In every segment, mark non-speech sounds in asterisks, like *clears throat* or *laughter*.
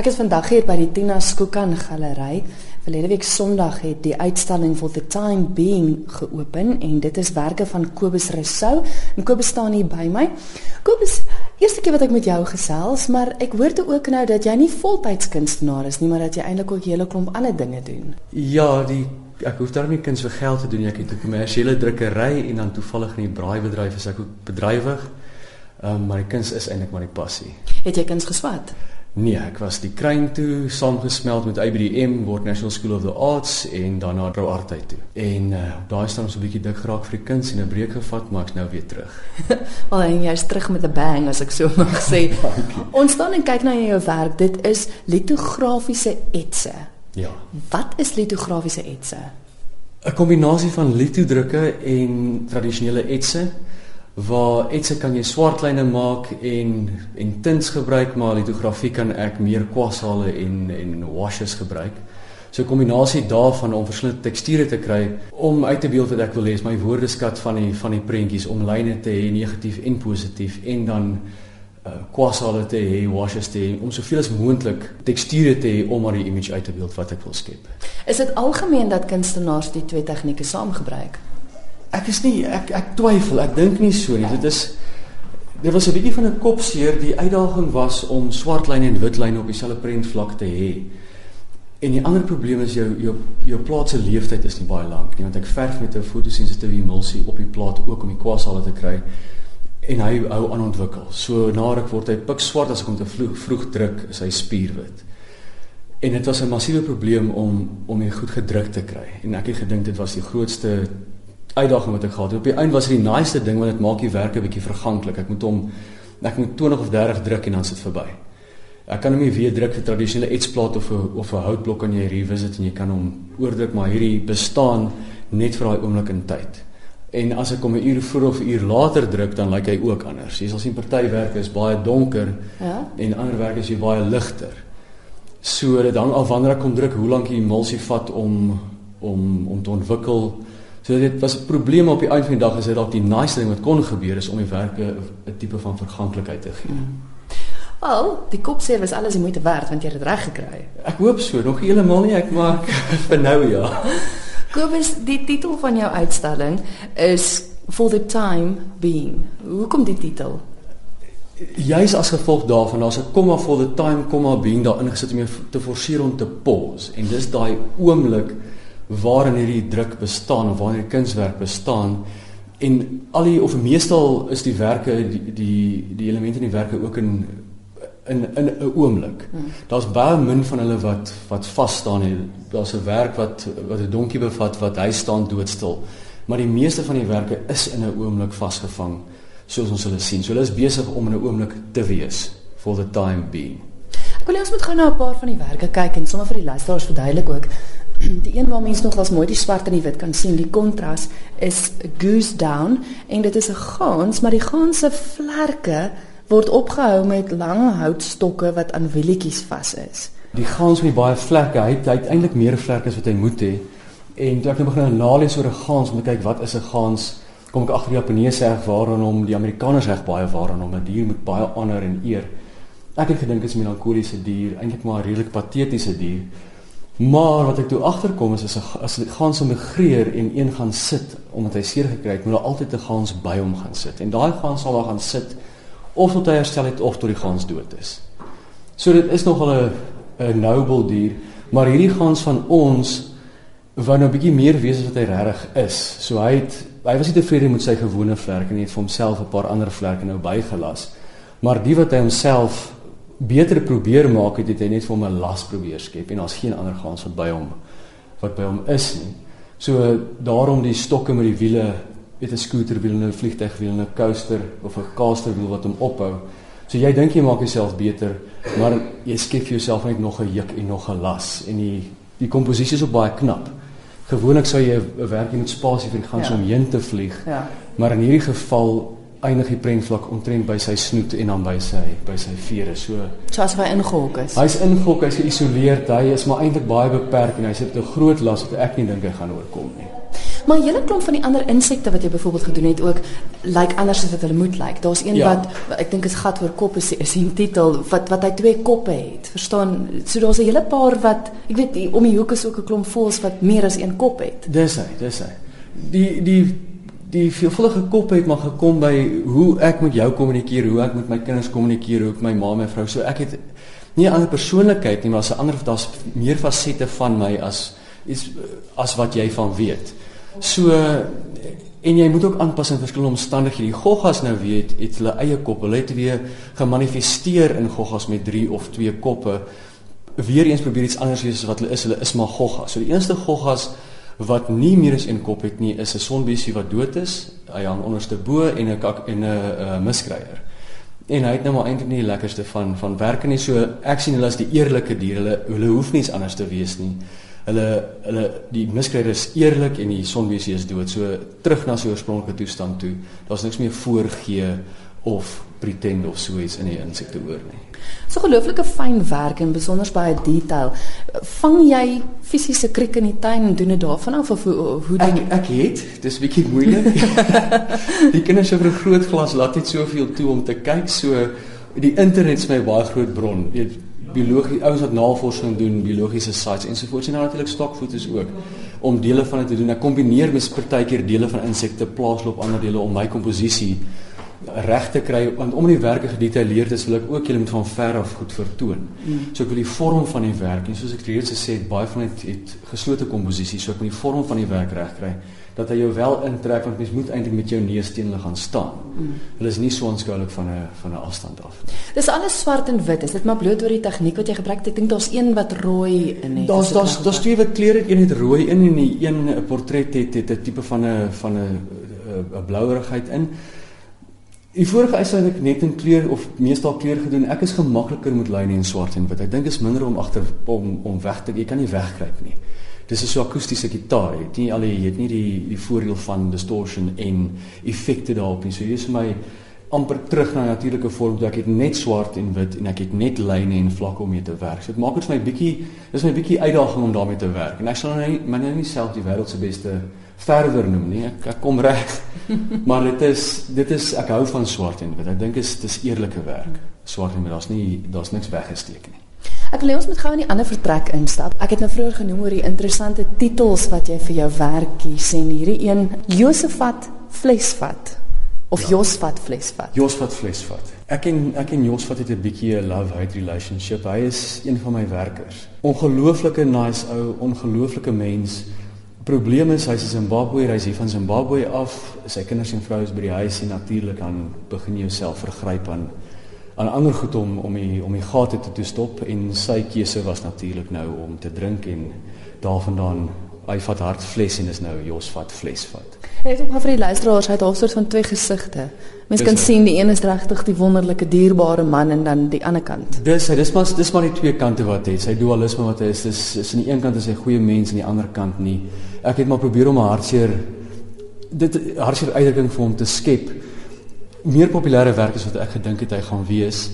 Ek is vandag hier by die Tina Skookan Galery. Verlede week Sondag het die uitstalling For the Time Being geopen en dit is werke van Kobus Rousseau. En Kobus staan hier by my. Kobus, eerste keer wat ek met jou gesels, maar ek hoor toe ook nou dat jy nie voltyds kunstenaar is nie, maar dat jy eintlik ook 'n hele klomp ander dinge doen. Ja, die ek hoef daarmee kuns vir geld te doen. Ek het 'n kommersiële drukkery en dan toevallig in die braaibedryf is ek ook bedrywig. Ehm um, maar die kuns is eintlik maar die passie. Het jy kuns geswat? Nee, ek was die kruin toe saamgesmeld met IBDM, Word National School of the Arts en daarna Rou Artheid toe. En uh, daai staan ons 'n bietjie dik geraak vir die kuns en 'n breek gevat, maar ek's nou weer terug. *laughs* Wel, en jy's terug met 'n bang as ek so mag sê. *laughs* ons staan en kyk na jou werk. Dit is litografiese etse. Ja. Wat is litografiese etse? 'n Kombinasie van litodrukke en tradisionele etse waar etse kan jy swart lyne maak en en tints gebruik maar litografie kan ek meer kwasale en en washes gebruik. So 'n kombinasie daarvan om verskillende teksture te kry om uit te beeld wat ek wil hê is my woordeskat van die van die prentjies om lyne te hê negatief en positief en dan uh, kwasale te hê, washes te hê om soveel as moontlik teksture te hê om maar die image uit te beeld wat ek wil skep. Is dit algemeen dat kunstenaars die twee tegnieke saam gebruik? Ek is nie ek ek twyfel. Ek dink nie so nie. Dit is dit was 'n bietjie van 'n kopseer. Die uitdaging was om swart lyne en wit lyne op dieselfde prentvlak te hê. En die ander probleem is jou jou jou plaat se lewensduur is nie baie lank nie want ek verf met 'n fotosensitiewe emulsie op die plaat ook om die kwasale te kry en hy hou aan ontwikkel. So na ruk word hy pikswart as ek hom te vroeg, vroeg druk, is hy spierwit. En dit was 'n massiewe probleem om om dit goed gedruk te kry. En ek het gedink dit was die grootste uitdaging wat ek gehad het. Op die einde was dit die naaste ding want dit maak die werk 'n bietjie verganklik. Ek moet hom ek moet 20 of 30 druk en dan sit verby. Ek kan hom nie weer druk vir tradisionele etsplaat of 'n of 'n houtblok aan jy revisit en jy kan hom oordruk maar hierdie bestaan net vir daai oomblik in tyd. En as ek hom 'n uur voor of 'n uur later druk dan lyk hy ook anders. Jy sal sien party werke is baie donker ja? en ander werke is baie ligter. So dit hang af wanneer ek hom druk, hoe lank die emulsie vat om om om te ontwikkel. So dit was 'n probleem op die einde van die dag is dit dalk die nice ding wat kon gebeur is om die werke 'n tipe van verganklikheid te gee. Mm. Wel, die kopseer was alles die moeite werd want jy het dit reg gekry. Ek hoop so, nog heeltemal nie ek maak *laughs* vir nou ja. Kobus, die titel van jou uitstalling is For the Time Being. Hoekom die titel? Juist as gevolg daarvan, daar's 'n komma for the time, komma being daarin gesit om jou te forceer om te pause en dis daai oomblik waarin hierdie druk bestaan of waarin die kunswerk bestaan en al die of meestal is die werke die die die elemente in die werke ook in in in 'n oomblik. Hmm. Daar's baie min van hulle wat wat vas staan en daar's 'n werk wat wat 'n donkie bevat wat hy staan doodstil. Maar die meeste van die werke is in 'n oomblik vasgevang soos ons hulle sien. So hulle is besig om in 'n oomblik te wees for the time being. Ek wil ons moet gou na 'n paar van die werke kyk en sommer vir die luisteraars verduidelik ook *clears throat* die een waar mense nog as mooi die swart en die wit kan sien, die kontras is goose down en dit is 'n gans, maar die gans se vlerke word opgehou met lang houtstokke wat aan wielietjies vas is. Die gans het baie vlerke. Hy het, het eintlik meer vlerke as wat hy moet hê. En toe ek nou begin nalees oor 'n gans om te kyk wat is 'n gans, kom ek agter die Japaneese reg waaraan hom die Amerikaners reg baie waaraan hom 'n dier moet baie honor en eer. Ek het gedink dit is 'n melankoliese dier, eintlik maar 'n redelik patetiese dier. Maar wat ek toe agterkom is as 'n as 'n gans migreer en een gaan sit omdat hy seer gekry het, moet daar altyd 'n gans by hom gaan sit. En daai gans sal daar gaan sit of tot hy herstel het of tot die gans dood is. So dit is nogal 'n 'n noble dier, maar hierdie gans van ons wou nou 'n bietjie meer weet wat hy regtig is. So hy het hy was nie tevrede met sy gewone vlerke nie, het vir homself 'n paar ander vlerke nou bygelas. Maar die wat hy homself beter probeer maak het, het hy net vir hom 'n las probeer skep en daar's geen ander gans wat by hom wat by hom is nie. So daarom die stokke met die wiele, weet 'n skooterwiel en 'n vliegtuigwiel en 'n coaster of 'n casterwiel wat hom ophou. So jy dink jy maak jouself beter, maar jy skep vir jouself net nog 'n juk en nog 'n las en die die komposisie is ook baie knap. Gewoonlik sou jy 'n werkie met spasie vir die gans ja. om heen te vlieg. Ja. Maar in hierdie geval eindig die prentvlak omtrent by sy snoet en dan by sy by sy vere. So Charles by ingehok is. Hy's ingehok, hy's geïsoleerd, hy is maar eintlik baie beperk en hy sit 'n groot las wat ek nie dink hy gaan oorkom nie. Maar hele klomp van die ander insekte wat jy byvoorbeeld gedoen het ook lyk like anders as wat hulle moet lyk. Like. Daar's een ja. wat ek dink is gat oor kop is is die titel wat wat hy twee koppe het. Verstaan? So daar's 'n hele paar wat ek weet om die hoek is ook 'n klomp voels wat meer as een kop het. Dis hy, dis hy. Die die die veelvuldige kop het maar gekom by hoe ek met jou kommunikeer, hoe ek met my kinders kommunikeer, hoe ek my ma en my vrou. So ek het nie 'n ander persoonlikheid nie, maar 'n ander daar's meer fasette van my as is as wat jy van weet. So en jy moet ook aanpas in verskillende omstandighede. Die goggas nou weet het hulle eie kop. Hulle het weer gemanifesteer in goggas met 3 of 2 koppe. Weereens probeer iets anders wees as wat hulle is. Hulle is maar goggas. So die eerste goggas wat nie meer as een kop het nie, is 'n sonbesie wat dood is. Hy hang onderste bo en 'n en 'n uh, miskryer. En hy het nou maar eintlik nie die lekkerste van van werke nie. So ek sien hulle as die eerlike dier. Hulle hulle hoef niks anders te wees nie. Hulle hulle die miskryer is eerlik en die sonbesie is dood. So terug na sy oorspronklike toestand toe. Daar's niks meer voorgee of pretend of so iets in die insekte oor nie. So gelooflike fyn werk en besonder baie detail. Vang jy fisiese kriek in die tuin en doen dit daarvan af of hoe hoe doen ek ek het dis bietjie moeilik. *laughs* die kinders het 'n groot glas laat net soveel toe om te kyk so die internet is my baie groot bron. Jy biologie ouens wat navorsing doen, biologiese sites ensovoorts en natuurlik stokfoto's ook om dele van dit te doen. Ek kombineer mes partykeer dele van insekte plaasloop ander dele om my komposisie reg te kry want om die werke gedetailleerd is wil ek ook julle moet van ver af goed vertoon. Mm. So ek wil die vorm van die werk en soos ek reeds gesê het baie van dit het, het geslote komposisie so ek moet die vorm van die werk reg kry dat hy jou wel intrek want mens moet eintlik met jou neus teen hulle gaan staan. Mm. Hulle is nie so onskoulik van 'n van 'n afstand af. Dis alles swart en wit. Is dit maar bloot oor die tegniek wat jy gebruik? Ek dink daar's een wat rooi in het. Daar's daar's daar's twee wat kleure, een het rooi in en die een portret het het 'n tipe van 'n van 'n 'n blouerigheid in. Die vorige uitsluit ek net in kleur of meestal kleur gedoen. Ek is gemakliker met lyne en swart en wit. Ek dink is minder om agter om om weg te jy kan nie wegkruip nie. Dis 'n so akoestiese gitaar. Jy het nie al jy het nie die die voordeel van distortion en effekte daarop nie. So hier is my amper terug na natuurlike vorm. Ek het net swart en wit en ek het net lyne en vlakke om mee te werk. So dit maak dit vir my bietjie dis my bietjie uitdaging om daarmee te werk. En ek sal nou nie my nou nie self die wêreld se beste verder noem nie. Ek, ek kom reg. *laughs* maar dit is dit is ek hou van swart en wit. Ek dink is dis eerlike werk. Swart en wit, daar's nie daar's niks weggesteek nie. Ek wil ons met gou in die ander vertrek instap. Ek het nou vroeër genoem oor die interessante titels wat jy vir jou werk kies en hierdie een Josefat flesvat of ja. Josfat flesvat. Josfat flesvat. Ek en ek en Josfat het 'n bietjie 'n love-hate relationship. Hy is een van my werkers. Ongelooflike nice ou, ongelooflike mens probleem is hy's in Zimbabwe, hy's hier van Zimbabwe af, sy kinders en vrou is by die huis en natuurlik dan begin jy jouself vergryp aan aan ander goed om om die om die gate te toe stop en sy keuse was natuurlik nou om te drink en daarvandaan hy vat hart fles en is nou Jos vat fles vat. Hy het ook vir die luisteraars hy het al soort van twee gesigte. Mens kan sien die een is regtig die wonderlike dierbare man en dan die ander kant. Dis hy dis maar dis maar die twee kante wat hy het. Sy dualisme wat hy is, dis is aan die een kant is hy goeie mens en aan die ander kant nie. Ek het maar probeer om 'n hartseer dit hartseer uitdrukking vir hom te skep. Meer populêre werk is wat ek gedink het hy gaan wees.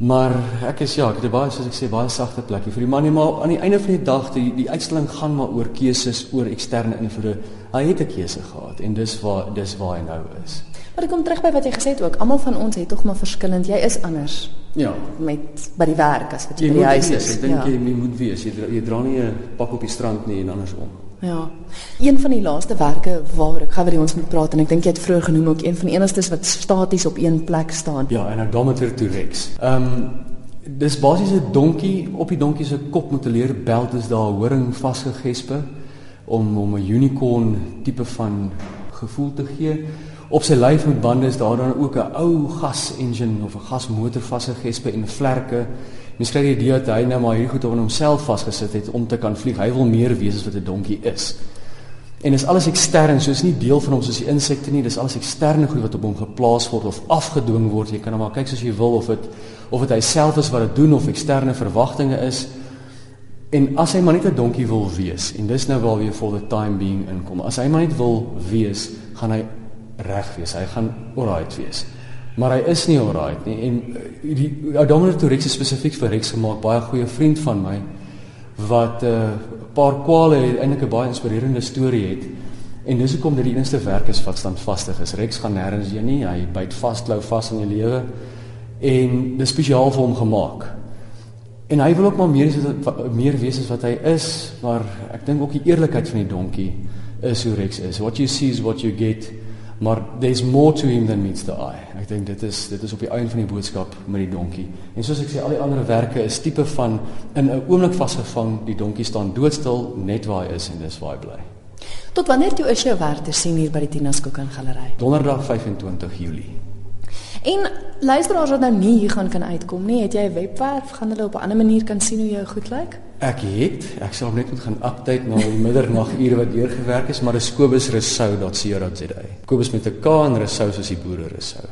Maar ek is ja, ek het baie soos ek sê baie sagte plekkie vir die man nie, maar aan die einde van die dag die die uitstalling gaan maar oor keuses, oor eksterne invloede. Hy het 'n keuse gehad en dis waar dis waar hy nou is. Maar ek kom terug by wat jy gesê het ook. Almal van ons het tog maar verskillend. Jy is anders. Ja. Met by die werk as wat jy, jy by die huis is. Ek dink ja. jy, jy moet wees. Jy dra, jy dra nie 'n pak op die strand nie en andersom. Ja. Een van die laaste werke waaroor ek die ons moet praat en ek dink jy het vroeër genoem ook een van die enigstes wat staties op een plek staan. Ja, en 'n Dometer T-Rex. Ehm um, dis basies 'n donkie op die donkie se kop met 'n leer beld is daar horing vasgegespe om om 'n unicorn tipe van gevoel te gee. Op sy lyf met bande is daar dan ook 'n ou gas engine of 'n gasmotor vasgegespe en vlerke Mens kry die idee dat hy nou maar hier goed op homself vasgesit het om te kan vlieg. Hy wil meer wees as wat 'n donkie is. En is alles ekstern, so is nie deel van hom soos die insekte nie. Dis alles eksterne goed wat op hom geplaas word of afgedwing word. Jy kan hom maar kyk soos jy wil of dit of dit hy self is wat dit doen of eksterne verwagtinge is. En as hy maar net 'n donkie wil wees en dis nou waar weer for the time being inkom. As hy maar net wil wees, gaan hy reg wees. Hy gaan alright wees maar hy is nie alright nie en eh, die Adominus Torex is spesifiek vir Rex gemaak baie goeie vriend van my wat 'n uh, paar kwale eintlik 'n baie inspirerende storie het En dis hoekom dit die enigste werk is wat standvastig is. Rex gaan nêrens heen nie. Hy byt vas, klou vas in die lewe en dis spesiaal vir hom gemaak. En hy wil ook maar meer as meer wees as wat hy is, maar ek dink ook die eerlikheid van die donkie is hoe Rex is. What you see is what you get. Maar there's more to him than meets the eye. Ek dink dit is dit is op die einde van die boodskap met die donkie. En soos ek sê, al die ander werke is tipe van in 'n oomblik vasgevang, die donkie staan doodstil net waar hy is en dis waar hy bly. Tot wanneer toe is jou werk te sien hier by die Tinas Kook en Galery? Donderdag 25 Julie. En luisteraars wat nou nie hier gaan kan uitkom nie, het jy 'n webwerf, gaan hulle op 'n ander manier kan sien hoe jou goed lyk? Ek het, ek sal net moet gaan update na die middernagure wat deurgewerk is, maar dis kobusresou.co.za. Kobus met 'n K en resou soos die boere resou.